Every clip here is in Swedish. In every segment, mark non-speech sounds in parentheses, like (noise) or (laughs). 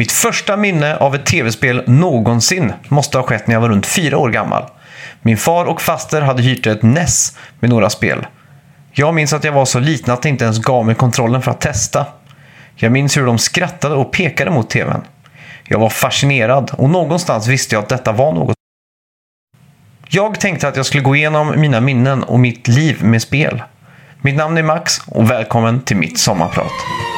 Mitt första minne av ett tv-spel någonsin måste ha skett när jag var runt fyra år gammal. Min far och faster hade hyrt ett NES med några spel. Jag minns att jag var så liten att de inte ens gav mig kontrollen för att testa. Jag minns hur de skrattade och pekade mot tvn. Jag var fascinerad och någonstans visste jag att detta var något. Jag tänkte att jag skulle gå igenom mina minnen och mitt liv med spel. Mitt namn är Max och välkommen till mitt sommarprat.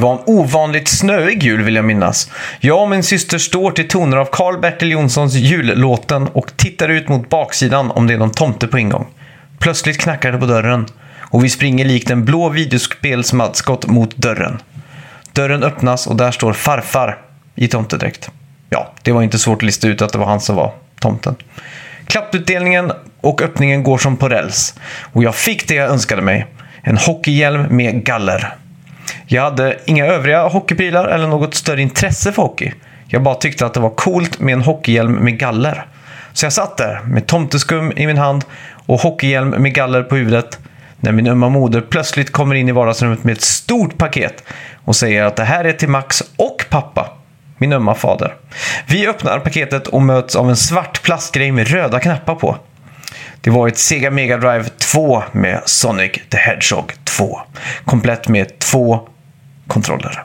Var en ovanligt snöig jul vill jag minnas. Jag och min syster står till toner av Karl-Bertil Jonssons jullåten och tittar ut mot baksidan om det är någon tomte på ingång. Plötsligt knackar det på dörren och vi springer likt en blå videospelsmaskot mot dörren. Dörren öppnas och där står farfar i tomtedräkt. Ja, det var inte svårt att lista ut att det var han som var tomten. Klapputdelningen och öppningen går som på räls. Och jag fick det jag önskade mig. En hockeyhjälm med galler. Jag hade inga övriga hockeyprylar eller något större intresse för hockey. Jag bara tyckte att det var coolt med en hockeyhjälm med galler. Så jag satt där med tomteskum i min hand och hockeyhjälm med galler på huvudet när min ömma moder plötsligt kommer in i vardagsrummet med ett stort paket och säger att det här är till Max och pappa, min ömma fader. Vi öppnar paketet och möts av en svart plastgrej med röda knappar på. Det var ett Sega Mega Drive 2 med Sonic the Hedgehog 2. Komplett med två kontroller.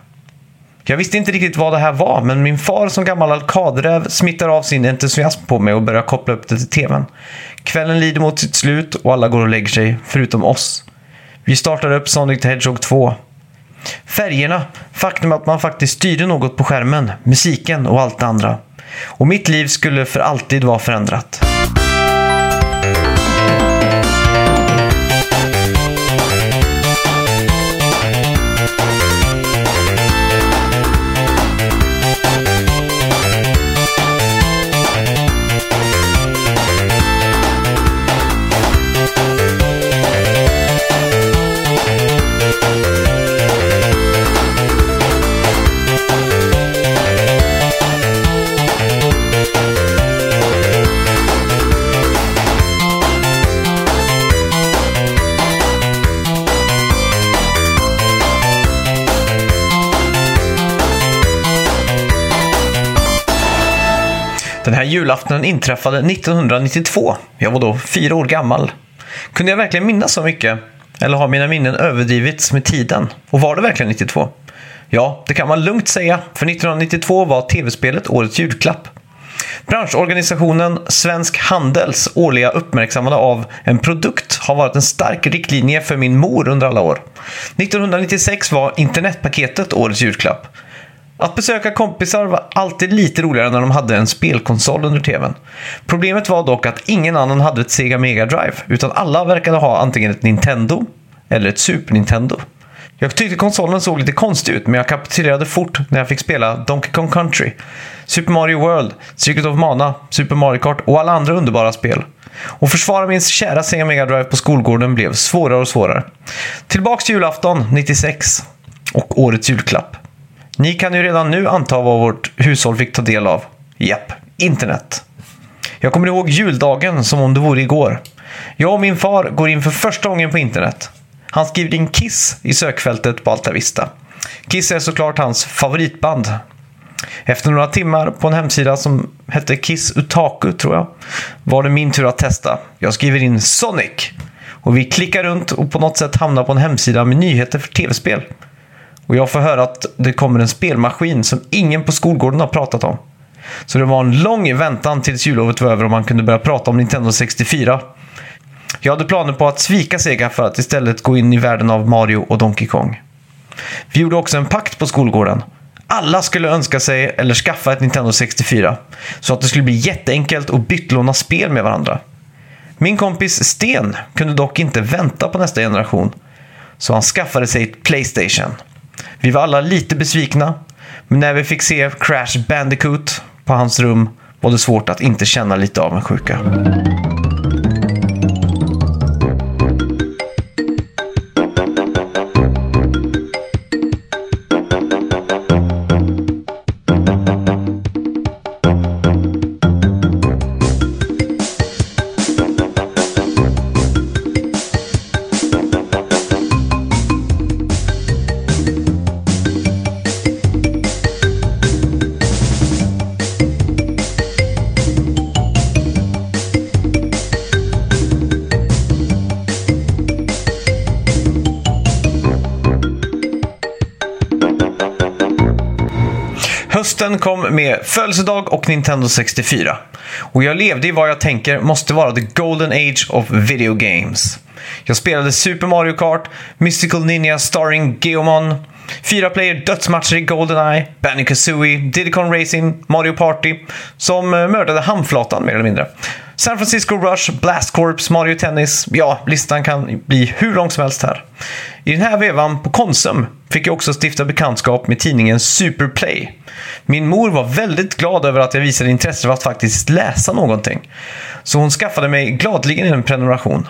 Jag visste inte riktigt vad det här var, men min far som gammal alkadräv smittar av sin entusiasm på mig och börjar koppla upp det till tvn. Kvällen lider mot sitt slut och alla går och lägger sig, förutom oss. Vi startar upp Sonic the Hedgehog 2. Färgerna, faktum att man faktiskt styrde något på skärmen, musiken och allt det andra. Och mitt liv skulle för alltid vara förändrat. Julaftonen inträffade 1992. Jag var då fyra år gammal. Kunde jag verkligen minnas så mycket? Eller har mina minnen överdrivits med tiden? Och var det verkligen 92? Ja, det kan man lugnt säga, för 1992 var tv-spelet årets julklapp. Branschorganisationen Svensk Handels årliga uppmärksammande av en produkt har varit en stark riktlinje för min mor under alla år. 1996 var internetpaketet årets julklapp. Att besöka kompisar var alltid lite roligare när de hade en spelkonsol under tvn. Problemet var dock att ingen annan hade ett Sega Mega Drive, utan alla verkade ha antingen ett Nintendo eller ett Super Nintendo. Jag tyckte konsolen såg lite konstig ut, men jag kapitulerade fort när jag fick spela Donkey Kong Country, Super Mario World, Secret of Mana, Super Mario Kart och alla andra underbara spel. Och försvara min kära Sega Mega Drive på skolgården blev svårare och svårare. Tillbaks till julafton 96 och årets julklapp. Ni kan ju redan nu anta vad vårt hushåll fick ta del av. Japp, internet. Jag kommer ihåg juldagen som om det vore igår. Jag och min far går in för första gången på internet. Han skriver in Kiss i sökfältet på Altavista. Kiss är såklart hans favoritband. Efter några timmar på en hemsida som hette Kiss Utaku, tror jag, var det min tur att testa. Jag skriver in Sonic. Och vi klickar runt och på något sätt hamnar på en hemsida med nyheter för tv-spel. Och jag får höra att det kommer en spelmaskin som ingen på skolgården har pratat om. Så det var en lång väntan tills jullovet var över och man kunde börja prata om Nintendo 64. Jag hade planer på att svika Sega för att istället gå in i världen av Mario och Donkey Kong. Vi gjorde också en pakt på skolgården. Alla skulle önska sig eller skaffa ett Nintendo 64. Så att det skulle bli jätteenkelt att bytlåna spel med varandra. Min kompis Sten kunde dock inte vänta på nästa generation. Så han skaffade sig ett Playstation. Vi var alla lite besvikna. Men när vi fick se Crash Bandicoot på hans rum var det svårt att inte känna lite avundsjuka. Kom med födelsedag och Nintendo 64. Och jag levde i vad jag tänker måste vara the golden age of video games. Jag spelade Super Mario Kart, Mystical Ninja starring Geomon, fyra player dödsmatcher i Goldeneye, Banjo-Kazooie, Diddy Kong Racing, Mario Party, som eh, mördade handflatan mer eller mindre. San Francisco Rush, Blast Corps, Mario Tennis. Ja, listan kan bli hur lång som helst här. I den här vevan på Konsum fick jag också stifta bekantskap med tidningen Superplay. Min mor var väldigt glad över att jag visade intresse för att faktiskt läsa någonting. Så hon skaffade mig gladligen en prenumeration.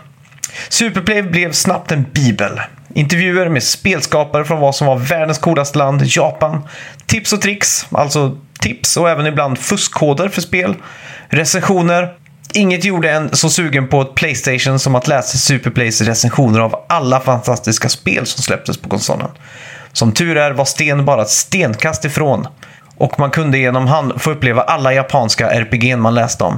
Superplay blev snabbt en bibel. Intervjuer med spelskapare från vad som var världens coolaste land, Japan. Tips och tricks, alltså tips och även ibland fuskkoder för spel. Recensioner. Inget gjorde en så sugen på ett Playstation som att läsa Superplays recensioner av alla fantastiska spel som släpptes på konsolen. Som tur är var Sten bara ett stenkast ifrån. Och man kunde genom han få uppleva alla japanska RPG man läste om.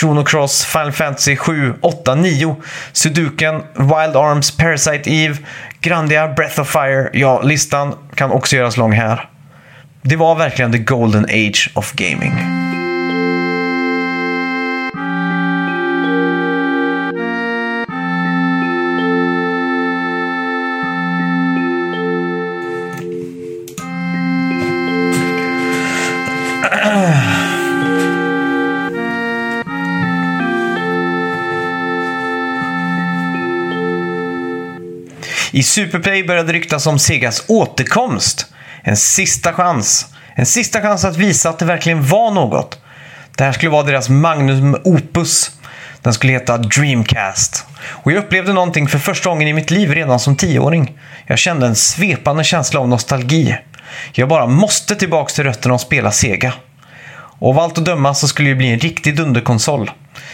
Chrono Cross, Final Fantasy 7, 8, 9, Sudoken, Wild Arms, Parasite Eve, Grandia, Breath of Fire. Ja, listan kan också göras lång här. Det var verkligen the golden age of gaming. I Superplay började ryktas om Segas återkomst. En sista chans. En sista chans att visa att det verkligen var något. Det här skulle vara deras magnum opus. Den skulle heta Dreamcast. Och jag upplevde någonting för första gången i mitt liv redan som tioåring. Jag kände en svepande känsla av nostalgi. Jag bara måste tillbaka till rötterna och spela Sega. Och av allt att döma så skulle det bli en riktig dunderkonsol.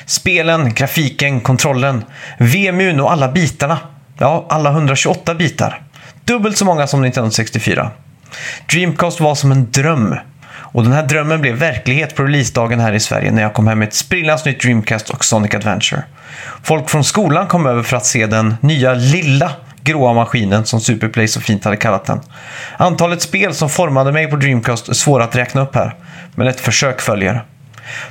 Spelen, grafiken, kontrollen, VMUn och alla bitarna. Ja, alla 128 bitar. Dubbelt så många som Nintendo 64. Dreamcast var som en dröm. Och den här drömmen blev verklighet på releasedagen här i Sverige när jag kom hem med ett sprillans nytt Dreamcast och Sonic Adventure. Folk från skolan kom över för att se den nya lilla gråa maskinen som Superplay så fint hade kallat den. Antalet spel som formade mig på Dreamcast är svåra att räkna upp här, men ett försök följer.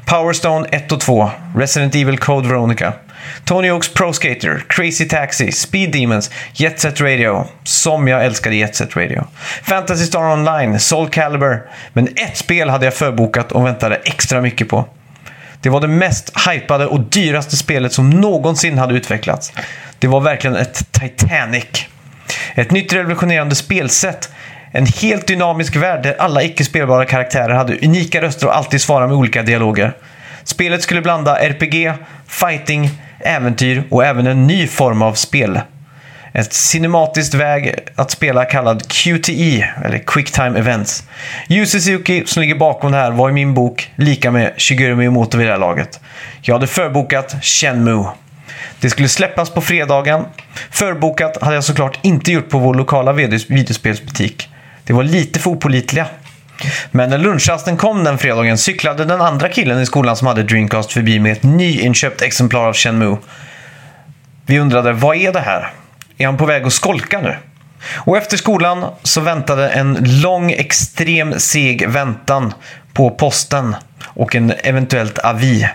Powerstone 1 och 2, Resident Evil Code Veronica, Tony Oaks Pro Skater, Crazy Taxi, Speed Demons, Jet Set Radio, som jag älskade Jet Set Radio, Fantasy Star Online, Soul Calibur, men ett spel hade jag förbokat och väntade extra mycket på. Det var det mest hypade och dyraste spelet som någonsin hade utvecklats. Det var verkligen ett Titanic. Ett nytt revolutionerande spelsätt. En helt dynamisk värld där alla icke-spelbara karaktärer hade unika röster och alltid svarade med olika dialoger. Spelet skulle blanda RPG, fighting, äventyr och även en ny form av spel. Ett cinematiskt väg att spela kallad QTE, eller Quick Time Events. Yu Suzuki, som ligger bakom det här, var i min bok lika med Shigeru Miyamoto vid det här laget. Jag hade förbokat Shenmue. Det skulle släppas på fredagen. Förbokat hade jag såklart inte gjort på vår lokala videospelsbutik. Det var lite för opålitliga. Men när lunchrasten kom den fredagen cyklade den andra killen i skolan som hade Dreamcast förbi med ett nyinköpt exemplar av Shenmue. Vi undrade, vad är det här? Är han på väg att skolka nu? Och efter skolan så väntade en lång, extrem seg väntan på posten och en eventuellt avi.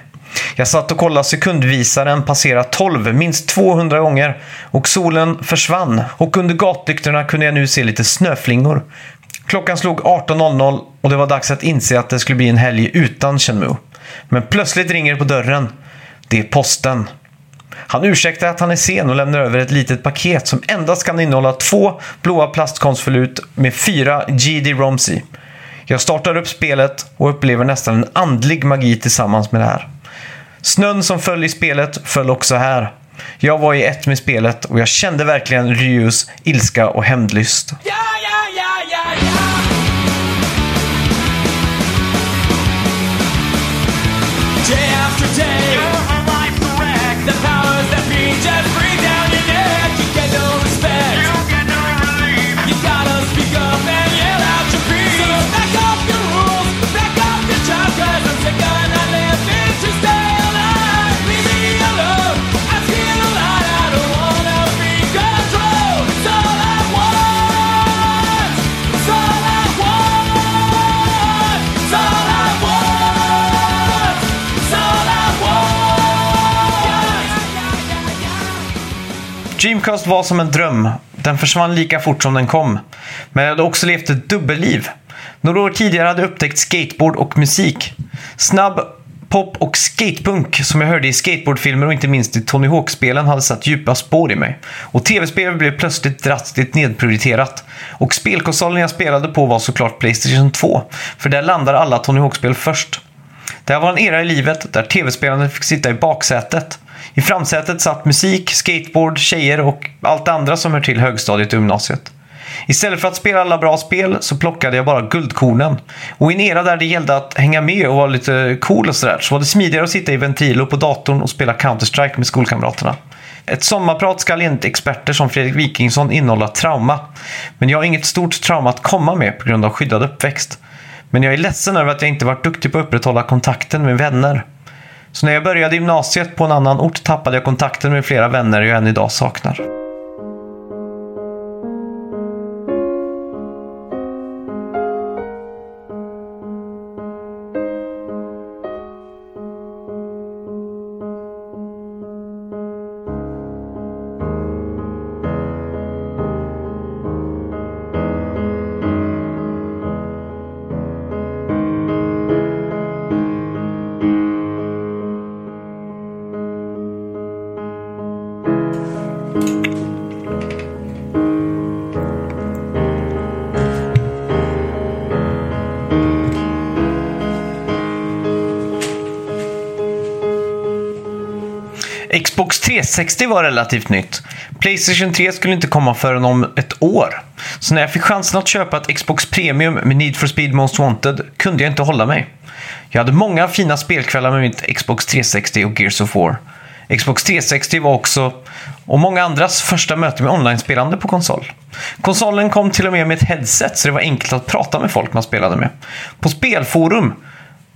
Jag satt och kollade sekundvisaren passera 12 minst 200 gånger och solen försvann och under gatlyktorna kunde jag nu se lite snöflingor. Klockan slog 18.00 och det var dags att inse att det skulle bli en helg utan Chenmu. Men plötsligt ringer det på dörren. Det är posten. Han ursäktar att han är sen och lämnar över ett litet paket som endast kan innehålla två blåa plastkonstfölut med fyra GD-ROMs i. Jag startar upp spelet och upplever nästan en andlig magi tillsammans med det här. Snön som föll i spelet föll också här. Jag var i ett med spelet och jag kände verkligen Ryus ilska och hämndlyst. Yeah, Day after day, Dreamcast var som en dröm. Den försvann lika fort som den kom. Men jag hade också levt ett dubbelliv. Några år tidigare hade jag upptäckt skateboard och musik. Snabb pop och skatepunk som jag hörde i skateboardfilmer och inte minst i Tony Hawk-spelen hade satt djupa spår i mig. Och tv-spel blev plötsligt drastiskt nedprioriterat. Och spelkonsolen jag spelade på var såklart Playstation 2. För där landar alla Tony Hawk-spel först. Det här var en era i livet där tv-spelandet fick sitta i baksätet. I framsätet satt musik, skateboard, tjejer och allt det andra som hör till högstadiet och gymnasiet. Istället för att spela alla bra spel så plockade jag bara guldkornen. Och i en era där det gällde att hänga med och vara lite cool och sådär så var det smidigare att sitta i ventrilo på datorn och spela Counter-Strike med skolkamraterna. Ett sommarprat ska enligt experter som Fredrik Wikingsson innehålla trauma. Men jag har inget stort trauma att komma med på grund av skyddad uppväxt. Men jag är ledsen över att jag inte varit duktig på att upprätthålla kontakten med vänner. Så när jag började gymnasiet på en annan ort tappade jag kontakten med flera vänner jag än idag saknar. Xbox 360 var relativt nytt. Playstation 3 skulle inte komma förrän om ett år. Så när jag fick chansen att köpa ett Xbox Premium med Need for Speed Most Wanted kunde jag inte hålla mig. Jag hade många fina spelkvällar med mitt Xbox 360 och Gears of War. Xbox 360 var också, och många andras, första möte med online-spelande på konsol. Konsolen kom till och med med ett headset så det var enkelt att prata med folk man spelade med. På spelforum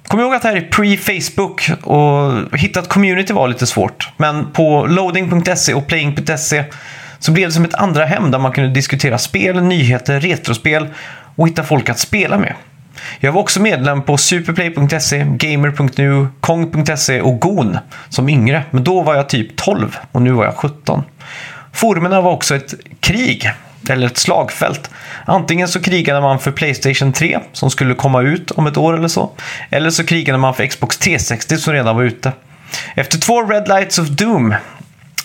Kom ihåg att det här är pre-Facebook och hitta ett community var lite svårt. Men på loading.se och playing.se så blev det som ett andra hem där man kunde diskutera spel, nyheter, retrospel och hitta folk att spela med. Jag var också medlem på superplay.se, gamer.nu, kong.se och gon som yngre. Men då var jag typ 12 och nu var jag 17. Forumerna var också ett krig eller ett slagfält. Antingen så krigade man för Playstation 3 som skulle komma ut om ett år eller så. Eller så krigade man för Xbox 360 som redan var ute. Efter två Red Lights of Doom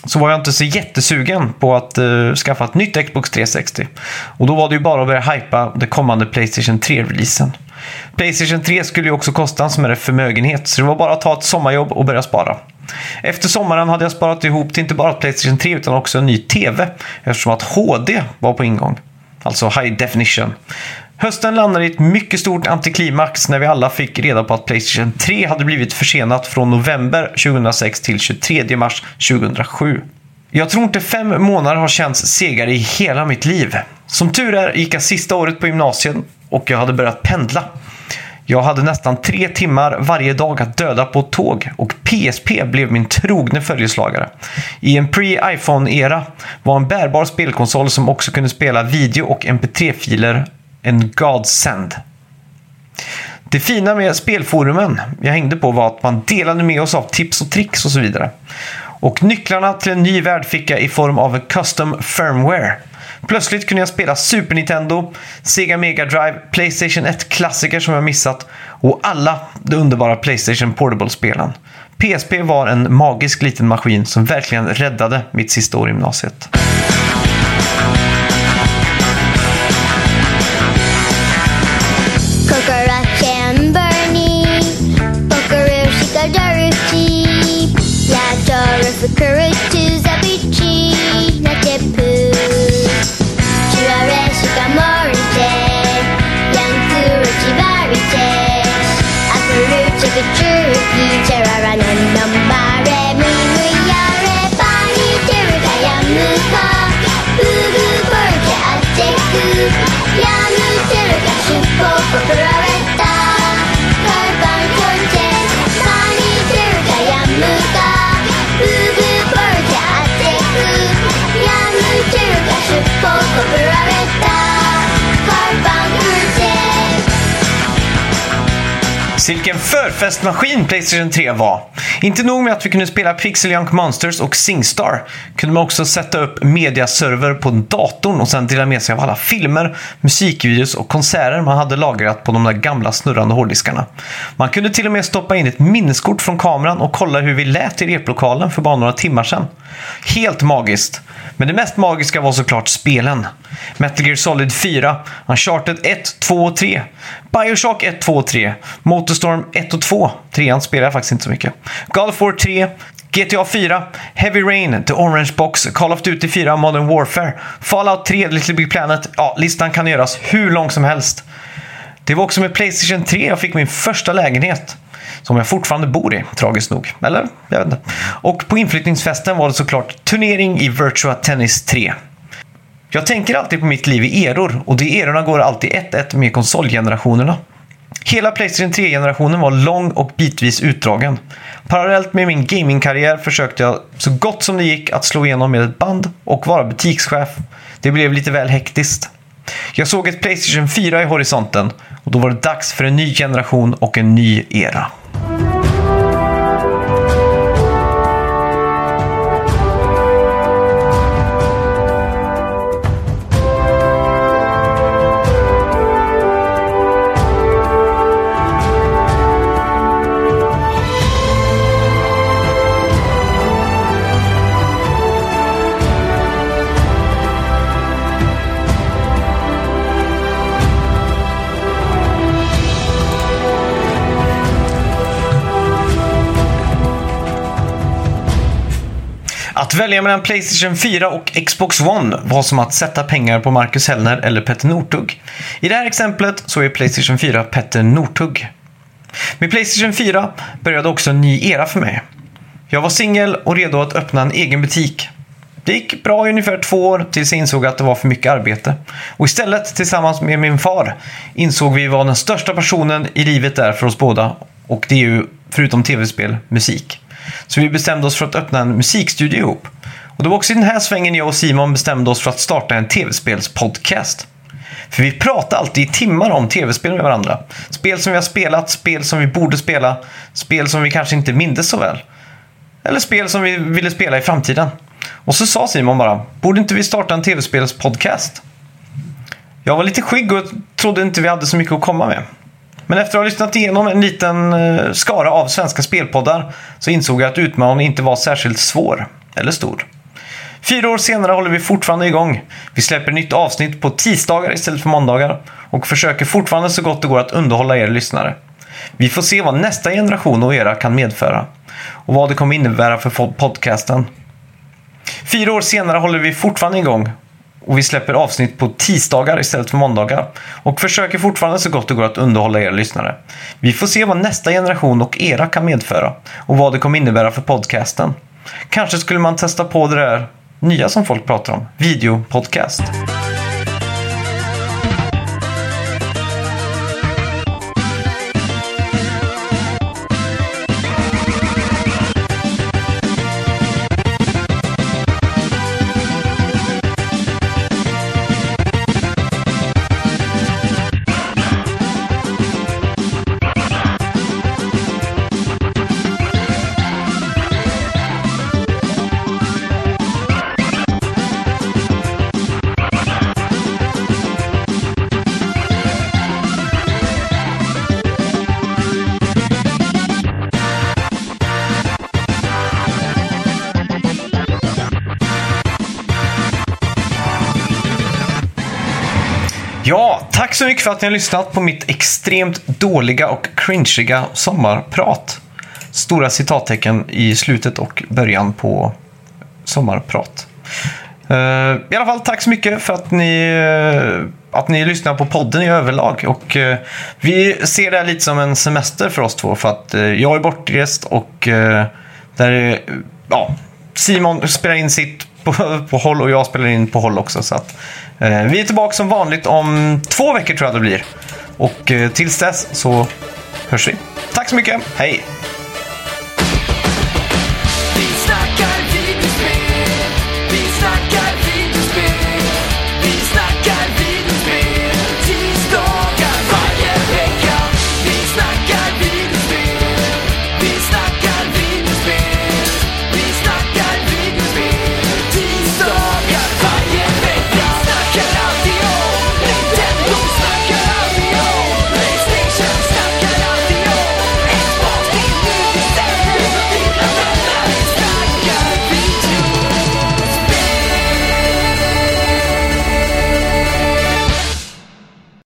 så var jag inte så jättesugen på att uh, skaffa ett nytt Xbox 360. Och då var det ju bara att börja hypa den kommande Playstation 3-releasen. Playstation 3 skulle ju också kosta en smärre förmögenhet, så det var bara att ta ett sommarjobb och börja spara. Efter sommaren hade jag sparat ihop till inte bara Playstation 3 utan också en ny TV eftersom att HD var på ingång. Alltså High Definition. Hösten landade i ett mycket stort antiklimax när vi alla fick reda på att Playstation 3 hade blivit försenat från november 2006 till 23 mars 2007. Jag tror inte fem månader har känts segare i hela mitt liv. Som tur är gick jag sista året på gymnasiet och jag hade börjat pendla. Jag hade nästan tre timmar varje dag att döda på ett tåg och PSP blev min trogne följeslagare. I en pre-iPhone-era var en bärbar spelkonsol som också kunde spela video och mp3-filer en godsend. Det fina med spelforumen jag hängde på var att man delade med oss av tips och tricks och så vidare. Och nycklarna till en ny värld fick jag i form av en custom firmware. Plötsligt kunde jag spela Super Nintendo, Sega Mega Drive, Playstation 1-klassiker som jag missat och alla de underbara Playstation Portable-spelen. PSP var en magisk liten maskin som verkligen räddade mitt sista år i gymnasiet. the truth, you terror and Festmaskin, Playstation 3 var! Inte nog med att vi kunde spela Pixel Junk Monsters och Singstar, kunde man också sätta upp mediaserver på datorn och sen dela med sig av alla filmer, musikvideos och konserter man hade lagrat på de där gamla snurrande hårddiskarna. Man kunde till och med stoppa in ett minneskort från kameran och kolla hur vi lät i replokalen för bara några timmar sedan. Helt magiskt! Men det mest magiska var såklart spelen. Metal Gear Solid 4, Uncharted 1, 2 och 3, Bioshock 1, 2 och 3, Motorstorm 1 och 2, 3 spelar jag faktiskt inte så mycket, God of War 3, GTA 4, Heavy Rain, The Orange Box, Call of Duty 4, Modern Warfare, Fallout 3, Little Big Planet. Ja, listan kan göras hur lång som helst. Det var också med Playstation 3 jag fick min första lägenhet. Som jag fortfarande bor i, tragiskt nog. Eller? Jag vet inte. Och på inflyttningsfesten var det såklart turnering i Virtua Tennis 3. Jag tänker alltid på mitt liv i eror och de erorna går alltid 1-1 med konsolgenerationerna. Hela Playstation 3-generationen var lång och bitvis utdragen. Parallellt med min gamingkarriär försökte jag så gott som det gick att slå igenom med ett band och vara butikschef. Det blev lite väl hektiskt. Jag såg ett Playstation 4 i horisonten och då var det dags för en ny generation och en ny era. Att välja mellan Playstation 4 och Xbox One var som att sätta pengar på Marcus Hellner eller Petter Northug. I det här exemplet så är Playstation 4 Petter Northug. Med Playstation 4 började också en ny era för mig. Jag var singel och redo att öppna en egen butik. Det gick bra i ungefär två år tills jag insåg att det var för mycket arbete. Och istället, tillsammans med min far, insåg vi vad den största passionen i livet är för oss båda. Och det är ju, förutom tv-spel, musik. Så vi bestämde oss för att öppna en musikstudio ihop. Och det var också i den här svängen jag och Simon bestämde oss för att starta en tv-spelspodcast. För vi pratar alltid i timmar om tv-spel med varandra. Spel som vi har spelat, spel som vi borde spela, spel som vi kanske inte mindes så väl. Eller spel som vi ville spela i framtiden. Och så sa Simon bara, borde inte vi starta en tv-spelspodcast? Jag var lite skygg och trodde inte vi hade så mycket att komma med. Men efter att ha lyssnat igenom en liten eh, skara av svenska spelpoddar så insåg jag att utmaningen inte var särskilt svår eller stor. Fyra år senare håller vi fortfarande igång. Vi släpper nytt avsnitt på tisdagar istället för måndagar och försöker fortfarande så gott det går att underhålla er lyssnare. Vi får se vad nästa generation och era kan medföra och vad det kommer innebära för podcasten. Fyra år senare håller vi fortfarande igång och vi släpper avsnitt på tisdagar istället för måndagar och försöker fortfarande så gott det går att underhålla er lyssnare. Vi får se vad nästa generation och era kan medföra och vad det kommer innebära för podcasten. Kanske skulle man testa på det där nya som folk pratar om, videopodcast. Ja, tack så mycket för att ni har lyssnat på mitt extremt dåliga och cringeiga sommarprat. Stora citattecken i slutet och början på sommarprat. Eh, I alla fall, tack så mycket för att ni, eh, att ni lyssnar på podden i överlag. Och eh, vi ser det här lite som en semester för oss två, för att jag är bortrest och där, ja, Simon spelar in sitt på, (laughs) på håll och jag spelar in på håll också. Så att Eh, vi är tillbaka som vanligt om två veckor tror jag det blir. Och eh, tills dess så hörs vi. Tack så mycket. Hej!